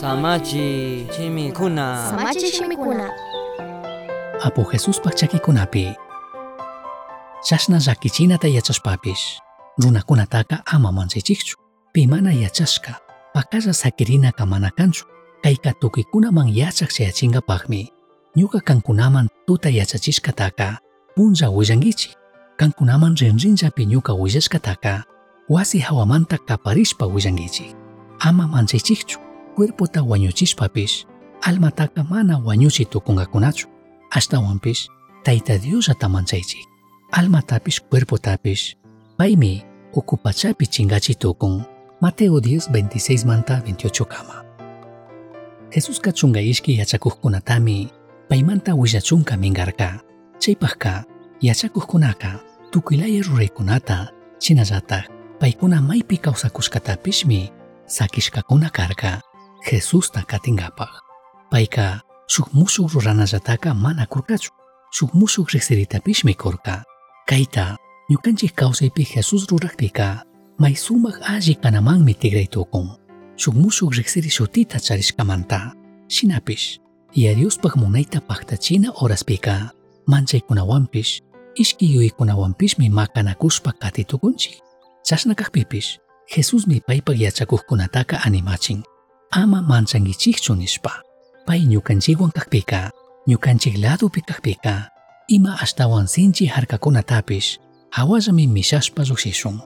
Samachi chimikuna. Samachi shimikuna. Apo Jesús pachakikunapi. Chashna llakichinata yachashpapish. Runakunataka ama manchaychikchu. Pimana yachashka. Pakalla sakirinaka mana kanchu. Kayka tukikunaman yachak chayachinkapakmi. Ñuka kankunaman tuta yachachishkataka. Punlla willankichik. Kankunaman rinrinllapi ñuka willashkataka. Wasi hawamanta kaparishpa willankichik. Ama cuerpo ta wañuchishpapis almataka mana dios tukunkakunachu ashtawanpish tayta Diosata manchaychik almatapish cuerpotapish paymi ukupachapi chinkachiy tukun. Mateo 10 26 manta 28 kama Jesusqa chunka ishki yachakuqkunatami paymanta willachunka minkarqa chaypaqqa yachakuqkunaqa tukuylaya ruraykunata shinallataj paykuna maypi kawsakushkatapishmi sakishkakuna karka. Χεσούς τα κατηγάπαχ. Παϊκά, σου μουσου ρουραναζατάκα μάνα κουρκάτσου. Σου μουσου ξεστηρίτα πίσμη κόρκα. Καϊτά, νιουκάντζι κάουσα υπή Χεσούς ρουρακπικά. Μα η σούμαχ άζει καναμάν με τη γραϊτόκομ. Σου μουσου ξεστηρί σωτή τα τσαρίς καμαντά. Συνάπης, η αριός παγμονάει τα παχτατσίνα ώρας πίκα. Μάντζα εικοναουάμπης, ίσκει ο εικοναουάμπης με μάκα να κούσπα κάτι το κόντζι. Σας να καχπίπης, Χεσούς με πάει παγιά τσακούχ κονατάκα ανημάτσινγκ. Ama manchankichikchu nishpa. Pay ñukanchikwan kaqpika, ñukanchik ladopi kaqpika, ima ashtawan sinchi harkakunatapish hawallami mishashpa llushishun.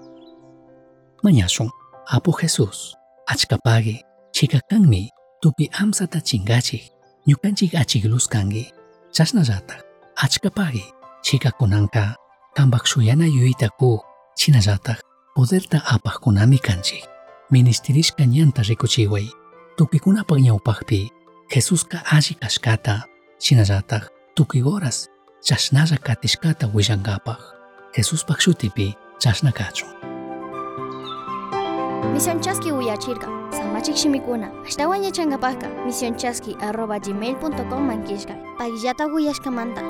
Mañashun, Apo Jesús, achkapagi, chikakanmi tupi amsata chingachik, ñukanchik achiglus kangi. Chasnallatak, achkapagi, chikakunanka, kambak shuyana yuyita kuk, chinallatak, poderta apaqkunami kanchik. Ministerishka ñanta rikuchiway, tupikunapaq ñawpaqpi, Jesuska alli kashkata, chinallatak, tukuy horas, chashnalla katishkata willankapaq. Jesuspak shutipi chashna kachun. Misión Chasqui Uyachirka. Samachik shimikuna. Ashtawan yachankapaqa. Misión Chasqui arroba gmail.com mankishka. Pagillata uyashkamanta.